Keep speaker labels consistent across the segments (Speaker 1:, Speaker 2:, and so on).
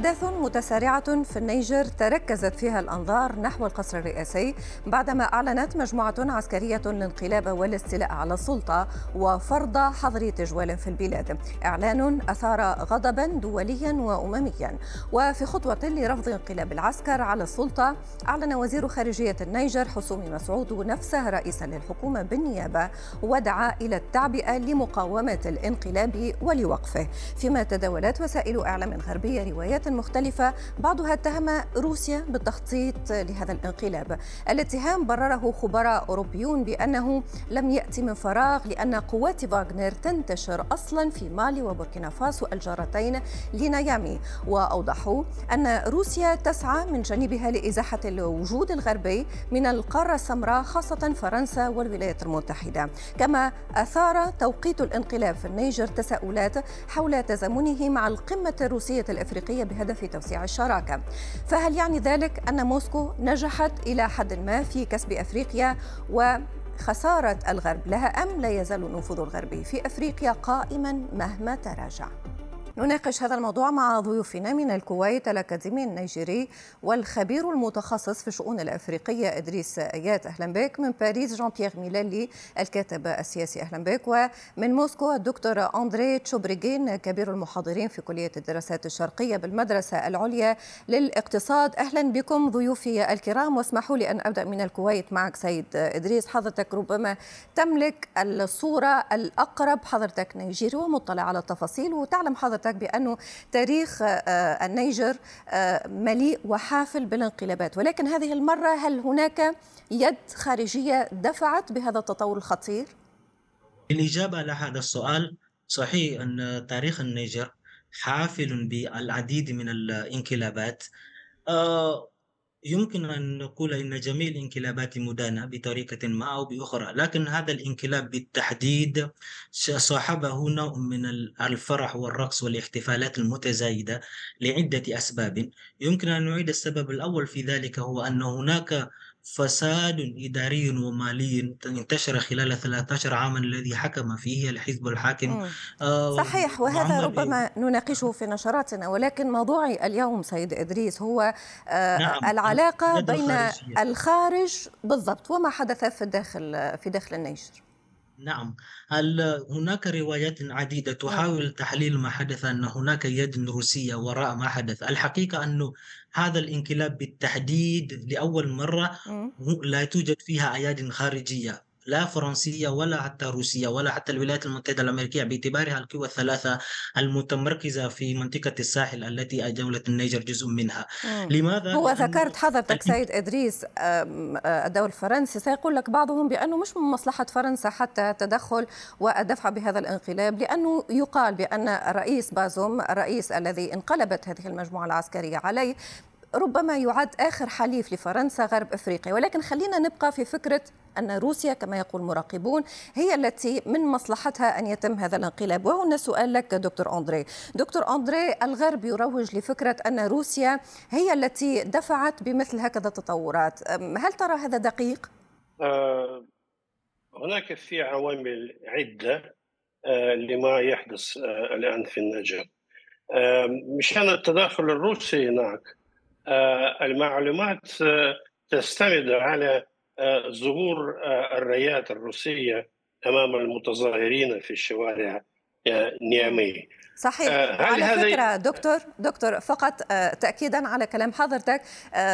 Speaker 1: أحداث متسارعة في النيجر تركزت فيها الأنظار نحو القصر الرئاسي بعدما أعلنت مجموعة عسكرية الانقلاب والاستيلاء على السلطة وفرض حظر تجوال في البلاد. إعلان أثار غضبا دوليا وأمميا. وفي خطوة لرفض انقلاب العسكر على السلطة أعلن وزير خارجية النيجر حسومي مسعود نفسه رئيسا للحكومة بالنيابة ودعا إلى التعبئة لمقاومة الانقلاب ولوقفه. فيما تداولت وسائل إعلام غربية روايات مختلفة بعضها اتهم روسيا بالتخطيط لهذا الانقلاب. الاتهام برره خبراء أوروبيون بأنه لم يأتي من فراغ لأن قوات فاغنر تنتشر أصلا في مالي وبوركينا فاسو الجارتين لنيامي. وأوضحوا أن روسيا تسعى من جانبها لإزاحة الوجود الغربي من القارة السمراء خاصة فرنسا والولايات المتحدة. كما أثار توقيت الانقلاب في النيجر تساؤلات حول تزامنه مع القمة الروسية الإفريقية بهدف توسيع الشراكة فهل يعني ذلك أن موسكو نجحت إلى حد ما في كسب أفريقيا و خسارة الغرب لها أم لا يزال النفوذ الغربي في أفريقيا قائما مهما تراجع؟ نناقش هذا الموضوع مع ضيوفنا من الكويت الأكاديمي النيجيري والخبير المتخصص في الشؤون الأفريقية إدريس آيات أهلا بك من باريس جان بيير ميلالي الكاتب السياسي أهلا بك ومن موسكو الدكتور أندري تشوبريغين كبير المحاضرين في كلية الدراسات الشرقية بالمدرسة العليا للاقتصاد. أهلا بكم ضيوفي الكرام واسمحوا لي أن أبدأ من الكويت معك سيد إدريس. حضرتك ربما تملك الصورة الأقرب حضرتك نيجيري ومطلع على التفاصيل وتعلم حضرتك حضرتك بأنه تاريخ آه، النيجر آه، مليء وحافل بالانقلابات ولكن هذه المرة هل هناك يد خارجية دفعت بهذا التطور الخطير؟
Speaker 2: الإجابة على هذا السؤال صحيح أن تاريخ النيجر حافل بالعديد من الانقلابات آه، يمكن أن نقول إن جميع الانقلابات مدانة بطريقة ما أو بأخرى لكن هذا الانقلاب بالتحديد صاحبه نوع من الفرح والرقص والاحتفالات المتزايدة لعدة أسباب. يمكن أن نعيد السبب الأول في ذلك هو أن هناك فساد إداري ومالي انتشر خلال 13 عاما الذي حكم فيه الحزب الحاكم.
Speaker 1: آه صحيح وهذا ربما نناقشه في نشراتنا ولكن موضوعي اليوم سيد إدريس هو آه نعم. العلاقة بين الخارج بالضبط وما حدث في الداخل في داخل النيجر.
Speaker 2: نعم. هناك روايات عديدة تحاول تحليل ما حدث أن هناك يد روسية وراء ما حدث؟ الحقيقة أنه هذا الانقلاب بالتحديد لأول مرة لا توجد فيها أياد خارجية. لا فرنسية ولا حتى روسية ولا حتى الولايات المتحدة الأمريكية باعتبارها القوى الثلاثة المتمركزة في منطقة الساحل التي دولة النيجر جزء منها
Speaker 1: مم. لماذا؟ هو ذكرت حضرتك سيد إدريس الدولة الفرنسي سيقول لك بعضهم بأنه مش من مصلحة فرنسا حتى التدخل والدفع بهذا الانقلاب لأنه يقال بأن الرئيس بازوم الرئيس الذي انقلبت هذه المجموعة العسكرية عليه ربما يعد آخر حليف لفرنسا غرب أفريقيا. ولكن خلينا نبقى في فكرة أن روسيا كما يقول مراقبون هي التي من مصلحتها أن يتم هذا الانقلاب. وهنا سؤال لك دكتور أندري. دكتور أندري الغرب يروج لفكرة أن روسيا هي التي دفعت بمثل هكذا التطورات هل ترى هذا دقيق؟
Speaker 3: آه هناك في عوامل عدة آه لما يحدث آه الآن في النيجر آه مشان التداخل الروسي هناك المعلومات آه، تستند على آه، ظهور الرايات الروسية أمام المتظاهرين في الشوارع نيامي.
Speaker 1: صحيح. على فكرة دكتور دكتور فقط تأكيدا على كلام حضرتك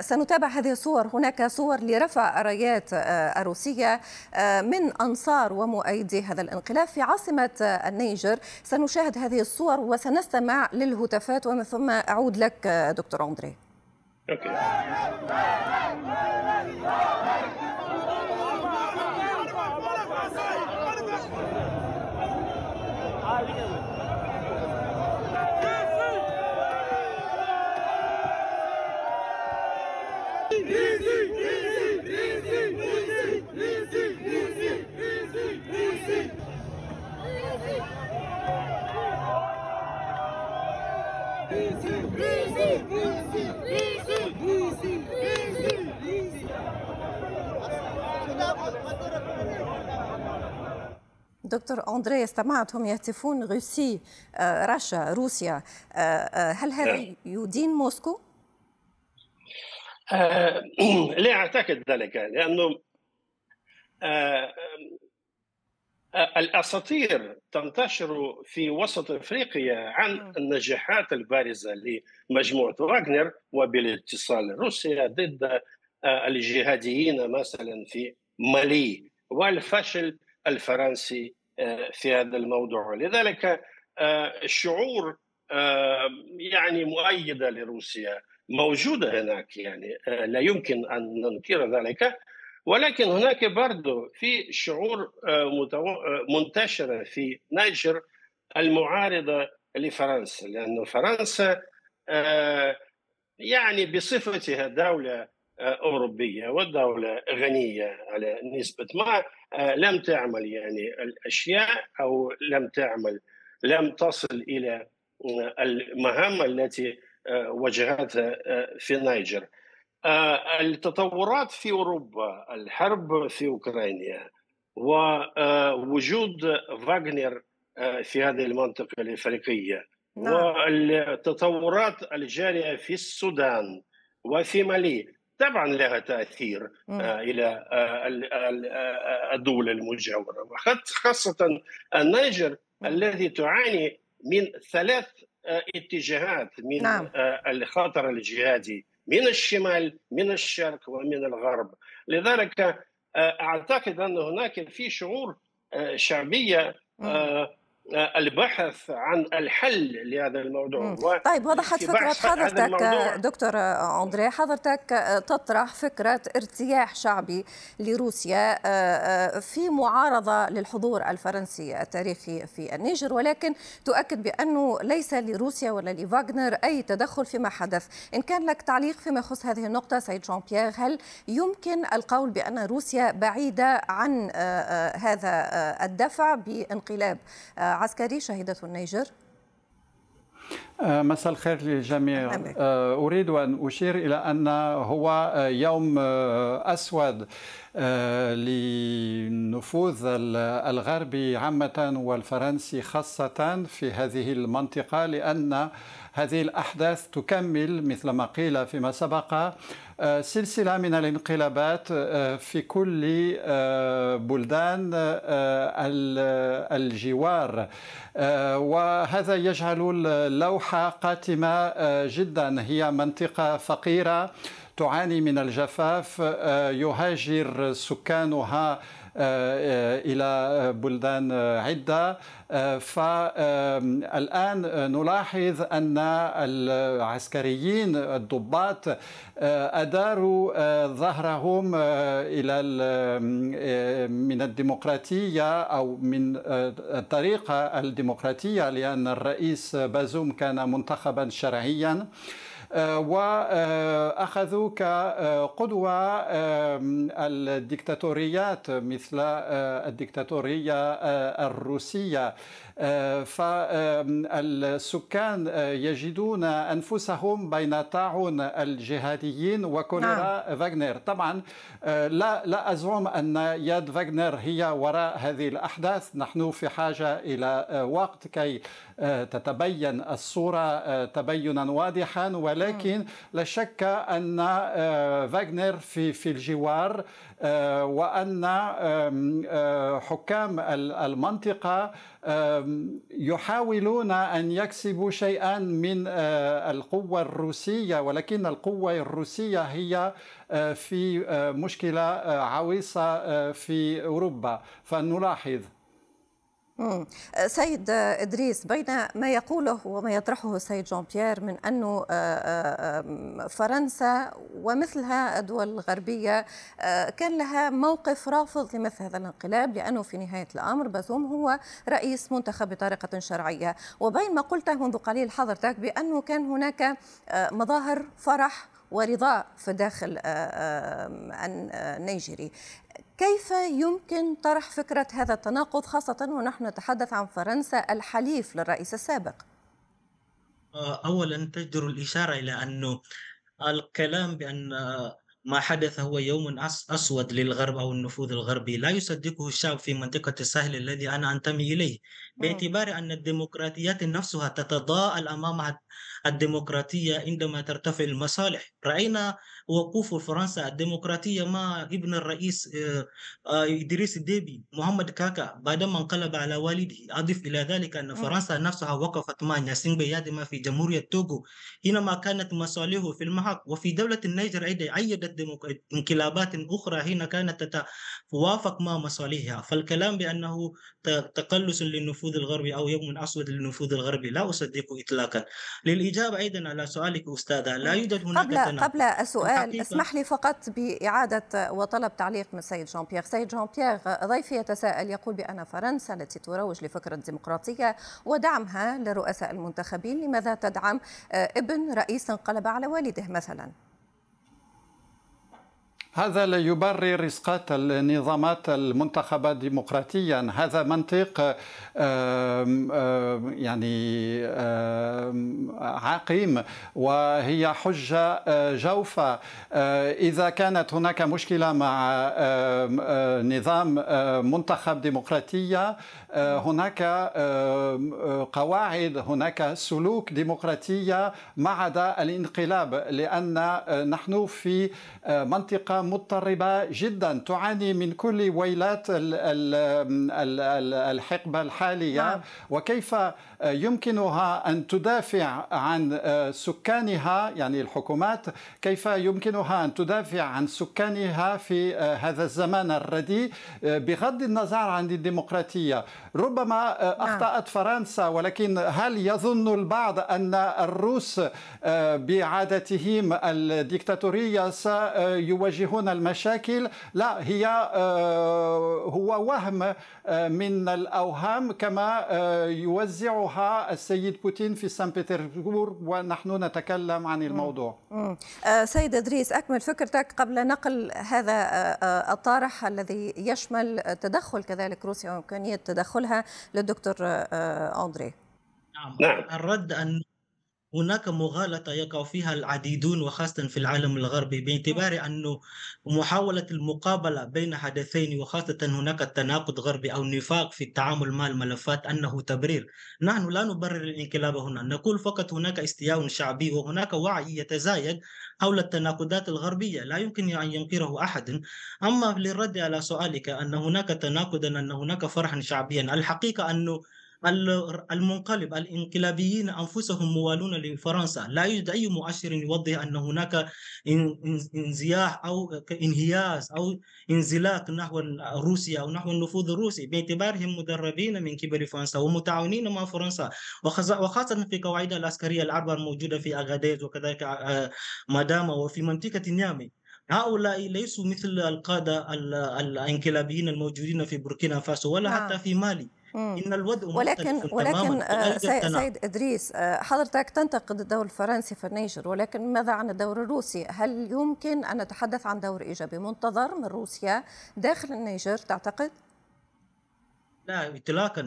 Speaker 1: سنتابع هذه الصور. هناك صور لرفع الرايات الروسية من أنصار ومؤيدي هذا الانقلاب في عاصمة النيجر. سنشاهد هذه الصور وسنستمع للهتافات ومن ثم أعود لك دكتور أندري. Okay. Easy, easy, easy, easy. دكتور أندري استمعتهم يهتفون روسي رشا روسيا هل هذا نعم. يدين موسكو؟
Speaker 3: لا أعتقد ذلك لأنه الأساطير تنتشر في وسط إفريقيا عن النجاحات البارزة لمجموعة واغنر وبالاتصال روسيا ضد آه، الجهاديين مثلا في مالي والفشل الفرنسي آه، في هذا الموضوع. لذلك آه، الشعور يعني مؤيدة لروسيا موجودة هناك يعني لا يمكن أن ننكر ذلك. ولكن هناك برضه في شعور آه، آه، منتشره في نيجر المعارضة لفرنسا. لأن فرنسا آه، يعني بصفتها دولة أوروبية ودولة غنية على نسبة ما. لم تعمل يعني الأشياء أو لم تعمل لم تصل إلى المهام التي واجهتها في نيجر آه، التطورات في أوروبا الحرب في أوكرانيا ووجود فاغنر آه، في هذه المنطقة الإفريقية نعم. والتطورات الجارية في السودان وفي مالي طبعا لها تأثير آه، إلى الدول المجاورة. خاصة النيجر الذي تعاني من ثلاث اتجاهات من نعم. الخطر الجهادي من الشمال من الشرق ومن الغرب. لذلك آه، أعتقد أن هناك في شعور آه، شعبية آه، البحث عن الحل لهذا الموضوع
Speaker 1: طيب وضحت فكرة حضرتك دكتور أندري حضرتك تطرح فكرة ارتياح شعبي لروسيا في معارضة للحضور الفرنسي التاريخي في النيجر ولكن تؤكد بأنه ليس لروسيا ولا لفاغنر أي تدخل فيما حدث. إن كان لك تعليق فيما يخص هذه النقطة سيد جون بيير هل يمكن القول بأن روسيا بعيدة عن هذا الدفع بانقلاب عسكري شهدته النيجر؟
Speaker 4: آه، مساء الخير للجميع. آه، أريد أن أشير إلى أن هو آه، يوم أسود لنفوذ الغربي عامة والفرنسي خاصة في هذه المنطقة لأن هذه الأحداث تكمل مثل ما قيل فيما سبق آه، سلسلة من الانقلابات آه، في كل آه، بلدان الجوار. وهذا يجعل اللوحة قاتمة جدا. هي منطقة فقيرة تعاني من الجفاف يهاجر سكانها إلى بلدان عدة. فالان نلاحظ أن العسكريين الضباط أداروا ظهرهم إلى من الديمقراطية أو من الطريقة الديمقراطية لأن الرئيس بازوم كان منتخبا شرعيا. واخذوا كقدوه الدكتاتوريات مثل الدكتاتورية الروسية. فالسكان يجدون أنفسهم بين طاعون الجهاديين وكوليرا نعم. فاغنر طبعا لا لا أزعم أن يد فاغنر هي وراء هذه الأحداث. نحن في حاجة إلى وقت كي تتبين الصورة تبينا واضحا. ولكن لا شك أن فاغنر في في الجوار وأن حكام المنطقة يحاولون أن يكسبوا شيئا من آه، القوة الروسية ولكن القوة الروسية هي آه، في آه، مشكلة عويصة في أوروبا. فنلاحظ
Speaker 1: سيد إدريس بين ما يقوله وما يطرحه السيد جون بيير من أنه فرنسا ومثلها الدول الغربية كان لها موقف رافض لمثل هذا الانقلاب لأنه في نهاية الأمر بازوم هو رئيس منتخب بطريقة شرعية وبين ما قلته منذ قليل حضرتك بأنه كان هناك مظاهر فرح ورضاء في داخل النيجيري. كيف يمكن طرح فكرة هذا التناقض خاصة ونحن نتحدث عن فرنسا الحليف للرئيس السابق؟
Speaker 2: آه، أولا تجدر الإشارة إلى أنه الكلام بأن ما حدث هو يوم أسود للغرب أو النفوذ الغربي. لا يصدقه الشعب في منطقة الساحل الذي أنا أنتمي إليه. باعتبار أن الديمقراطيات نفسها تتضاءل أمام الديمقراطية عندما ترتفع المصالح. رأينا وقوف فرنسا الديمقراطية مع ابن الرئيس آه، آه، إدريس ديبي محمد كاكا بعدما انقلب على والده. أضف إلى ذلك أن فرنسا نفسها وقفت مع ناسين بيادما في جمهورية توغو حينما كانت مصالحه في المحك وفي دولة النيجر أيضا أيدت انقلابات أخرى حين كانت تتوافق مع مصالحها. فالكلام بأنه تقلص للنفوذ الغربي أو يوم أسود للنفوذ الغربي لا أصدقه إطلاقا. للإجابة أيضا على سؤالك أستاذة لا يوجد هناك
Speaker 1: قبل تناقض. قبل السؤال اسمح لي فقط بإعادة وطلب تعليق من السيد جان بيير سيد جان بيير ضيفي يتساءل يقول بأن فرنسا التي تروج لفكرة الديمقراطية ودعمها للرؤساء المنتخبين لماذا تدعم ابن رئيس انقلب على والده مثلا؟
Speaker 4: هذا لا يبرر إسقاط النظامات المنتخبة ديمقراطيا. هذا منطق يعني عقيم وهي حجة آه، جوفة. آه، إذا كانت هناك مشكلة مع نظام آه، منتخب ديمقراطية هناك قواعد هناك سلوك ديمقراطية ما عدا الانقلاب لأن نحن في منطقة مضطربة جدا تعاني من كل ويلات الحقبة الحالية نعم. وكيف يمكنها أن تدافع عن سكانها يعني الحكومات كيف يمكنها أن تدافع عن سكانها في هذا الزمان الرديء بغض النظر عن الديمقراطية ربما نعم. أخطأت فرنسا ولكن هل يظن البعض أن الروس بعادتهم الديكتاتورية سيواجهون المشاكل. لا هي هو وهم من الأوهام كما يوزعها السيد بوتين في سان بطرسبورغ ونحن نتكلم عن الموضوع.
Speaker 1: سيد إدريس أكمل فكرتك قبل نقل هذا الطارح الذي يشمل تدخل كذلك روسيا وإمكانية تدخلها للدكتور أندري.
Speaker 2: نعم. نعم. الرد أن هناك مغالطة يقع فيها العديدون وخاصة في العالم الغربي باعتبار أنه محاولة المقابلة بين حدثين وخاصة هناك تناقض غربي أو نفاق في التعامل مع الملفات أنه تبرير. نحن لا نبرر الانقلاب هنا. نقول فقط هناك استياء شعبي وهناك وعي يتزايد حول التناقضات الغربية. لا يمكن أن ينكره أحد. أما للرد على سؤالك أن هناك تناقضا أن هناك فرحا شعبيا الحقيقة أنه المنقلب الانقلابيين أنفسهم موالون لفرنسا. لا يوجد أي مؤشر يوضح أن هناك انزياح أو إنهياز أو انزلاق نحو روسيا أو نحو النفوذ الروسي. باعتبارهم مدربين من قبل فرنسا ومتعاونين مع فرنسا. وخاصه في قواعد العسكرية الاربعه الموجودة في أغاديز وكذلك آه، ماداما وفي منطقة نيامي. هؤلاء ليسوا مثل القادة الانقلابيين الموجودين في بوركينا فاسو ولا نعم. حتى في مالي.
Speaker 1: إن الوضع ولكن ولكن آه، سيد إدريس آه، حضرتك تنتقد الدور الفرنسي في النيجر ولكن ماذا عن الدور الروسي؟ هل يمكن أن نتحدث عن دور إيجابي منتظر من روسيا داخل النيجر تعتقد؟
Speaker 2: لا اطلاقا.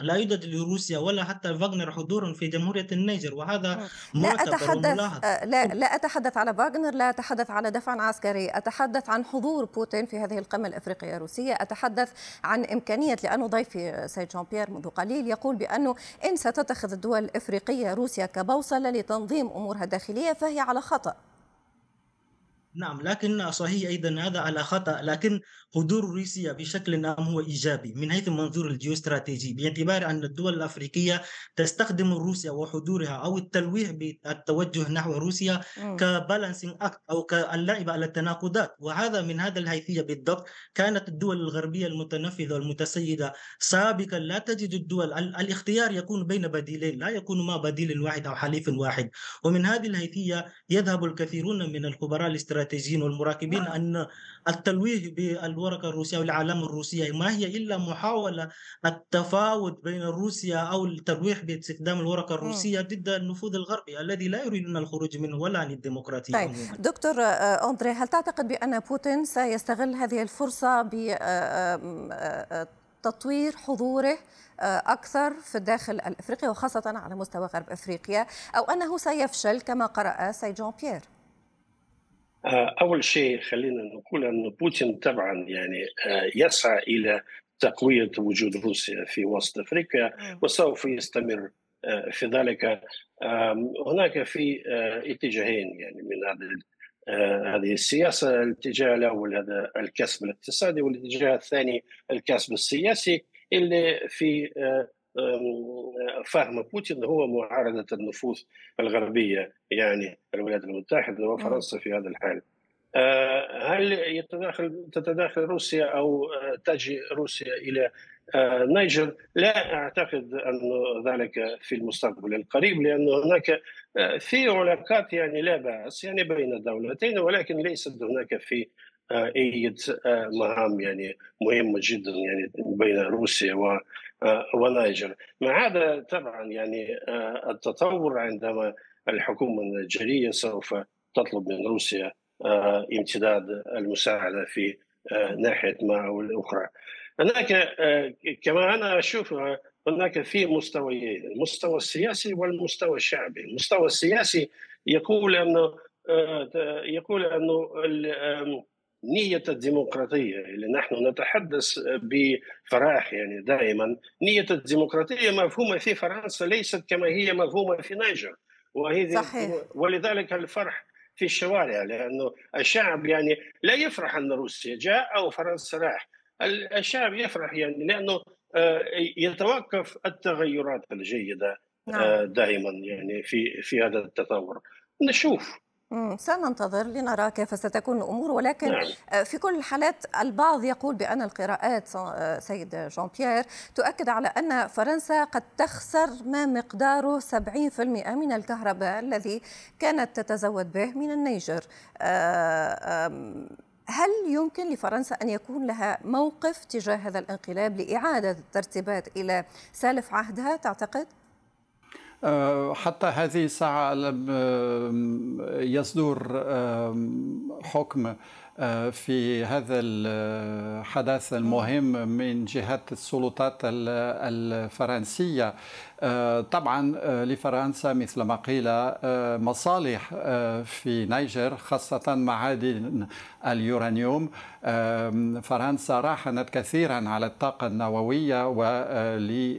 Speaker 2: لا يوجد لروسيا ولا حتى فاغنر حضور في جمهورية النيجر؟ وهذا
Speaker 1: لا أتحدث آه، لا لا أتحدث على فاغنر لا أتحدث على دفع عسكري. أتحدث عن حضور بوتين في هذه القمة الإفريقية الروسية. أتحدث عن إمكانية لأنه ضيفي سيد جان بيير منذ قليل يقول بأنه إن ستتخذ الدول الإفريقية روسيا كبوصلة لتنظيم أمورها الداخلية فهي على خطأ.
Speaker 2: نعم لكن صحيح أيضا هذا على خطأ لكن حضور روسيا بشكل عام هو إيجابي من حيث المنظور الجيوستراتيجي. باعتبار أن الدول الأفريقية تستخدم روسيا وحضورها أو التلويح بالتوجه نحو روسيا كبالانسنج أكت أو كاللعب على التناقضات. وهذا من هذا الحيثية بالضبط. كانت الدول الغربية المتنفذة والمتسيدة سابقا لا تجد الدول الاختيار يكون بين بديلين لا يكون ما بديل واحد أو حليف واحد. ومن هذه الحيثية يذهب الكثيرون من الخبراء الاستراتيجيين والمراقبين أن التلويه بالورقة الروسية والعلامة الروسية ما هي إلا محاولة التفاوض بين روسيا أو الترويح باستخدام الورقة الروسية ضد النفوذ الغربي الذي لا يريدون الخروج منه ولا عن الديمقراطية
Speaker 1: طيب. عموما. دكتور آه، أندري هل تعتقد بأن بوتين سيستغل هذه الفرصة ب آه، آه، تطوير حضوره أكثر في الداخل الأفريقي وخاصة على مستوى غرب أفريقيا أو أنه سيفشل كما قرأ مسيو جون بيير؟
Speaker 3: أول شيء خلينا نقول أن بوتين طبعا يعني يسعى إلى تقوية وجود روسيا في وسط أفريقيا وسوف يستمر في ذلك. هناك في اتجاهين يعني من هذه هذه السياسة الاتجاه الأول هذا الكسب الاقتصادي والاتجاه الثاني الكسب السياسي اللي في فهم بوتين هو معارضة النفوذ الغربية يعني الولايات المتحدة وفرنسا في هذا الحال. هل يتداخل تتداخل روسيا أو تجي روسيا إلى نيجر؟ لا أعتقد أن ذلك في المستقبل القريب لأن هناك في علاقات يعني لا بأس يعني بين الدولتين ولكن ليست هناك في أي مهام يعني مهمة جدا يعني بين روسيا و ونيجر مع هذا طبعا يعني التطور عندما الحكومة النيجيرية سوف تطلب من روسيا امتداد المساعدة في ناحية ما أو الأخرى. هناك كما أنا أشوف هناك في مستويين المستوى السياسي والمستوى الشعبي. المستوى السياسي يقول أنه يقول أنه نية الديمقراطية اللي نحن نتحدث بفراح يعني دائما نية الديمقراطية مفهومة في فرنسا ليست كما هي مفهومة في نيجر وهذه صحيح. ولذلك الفرح في الشوارع لأنه الشعب يعني لا يفرح أن روسيا جاء أو فرنسا راح الشعب يفرح يعني لأنه يتوقف التغيرات الجيدة نعم. دائما يعني في في هذا التطور نشوف
Speaker 1: سننتظر لنرى كيف ستكون الأمور ولكن نعم. في كل الحالات البعض يقول بأن القراءات سيد جون بيير تؤكد على أن فرنسا قد تخسر ما مقداره 70% من الكهرباء الذي كانت تتزود به من النيجر هل يمكن لفرنسا أن يكون لها موقف تجاه هذا الانقلاب لإعادة الترتيبات إلى سالف عهدها تعتقد؟
Speaker 4: حتى هذه الساعة لم يصدر حكم في هذا الحدث المهم من جهة السلطات الفرنسية. طبعا لفرنسا مثل ما قيل مصالح في نيجر خاصة معادن اليورانيوم. فرنسا راهنت كثيرا على الطاقة النووية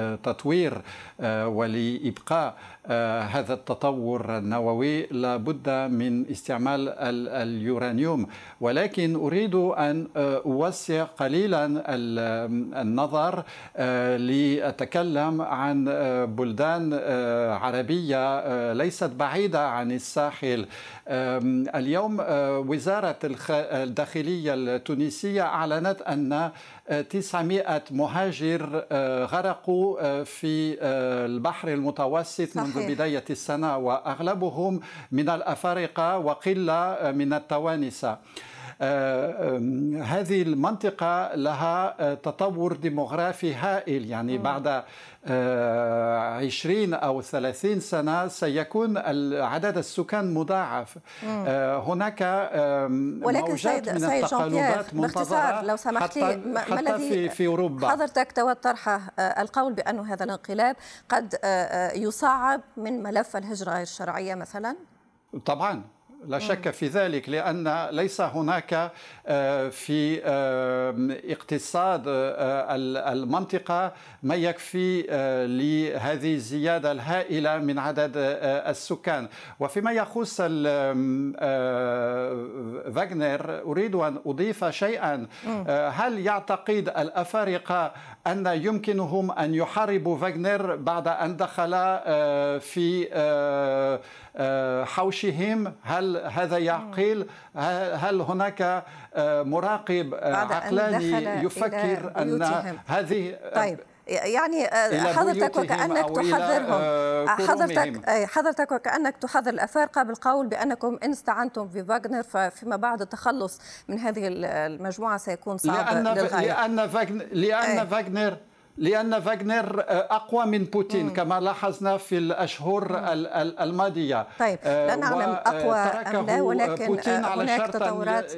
Speaker 4: ولتطوير ولإبقاء هذا التطور النووي لابد من استعمال اليورانيوم. ولكن أريد أن أوسع قليلا النظر لأتكلم عن بلدان عربية ليست بعيدة عن الساحل. اليوم وزارة الداخلية التونسية أعلنت أن 900 مهاجر غرقوا في البحر المتوسط صحيح. منذ بداية السنة وأغلبهم من الأفارقة وقلة من التوانسة هذه المنطقة لها تطور ديموغرافي هائل. يعني بعد عشرين أو ثلاثين سنة سيكون عدد السكان مضاعف. هناك
Speaker 1: ولكن موجات سيد من سيد التقلبات منتظرة لو سمحت لي
Speaker 4: ما حتى الذي في, في أوروبا.
Speaker 1: حضرتك تود طرحه القول بأن هذا الانقلاب قد يصعب من ملف الهجرة غير الشرعية مثلا؟
Speaker 4: طبعا. لا شك في ذلك لأن ليس هناك في اقتصاد المنطقة ما يكفي لهذه الزيادة الهائلة من عدد السكان. وفيما يخص فاغنر أريد أن أضيف شيئا. هل يعتقد الأفارقة أن يمكنهم أن يحاربوا فاغنر بعد أن دخل في حوشهم؟ هل هذا يعقل؟ هل هناك مراقب عقلاني يفكر أن هذه
Speaker 1: طيب يعني حضرتك وكأنك تحذرهم. حضرتك حضرتك وكأنك تحذر الأفارقة بالقول بأنكم إن استعنتم بفاغنر ففيما بعد التخلص من هذه المجموعة سيكون صعب
Speaker 4: لأن للغاية. لأن فاغنر لأن فاغنر لأن فاغنر أقوى من بوتين مم. كما لاحظنا في الأشهر مم. الماضية
Speaker 1: طيب لا نعلم أقوى أم لا ولكن بوتين على هناك تطورات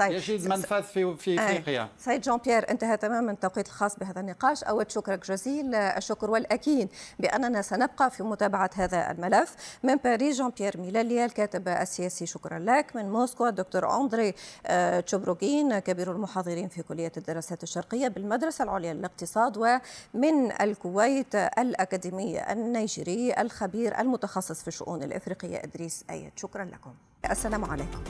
Speaker 4: طيب. يجد منفذ في في آه، إفريقيا.
Speaker 1: سيد جون بيير انتهى تماما التوقيت الخاص بهذا النقاش. أود شكرك جزيل الشكر والأكيد بأننا سنبقى في متابعة هذا الملف. من باريس جون بيير ميلاليا الكاتب السياسي شكرا لك. من موسكو الدكتور أندري آه، تشوبروغين كبير المحاضرين في كلية الدراسات الشرقية بالمدرسة العليا للاقتصاد. ومن الكويت الأكاديمي النيجيري الخبير المتخصص في الشؤون الإفريقية إدريس ايد شكرا لكم. السلام عليكم.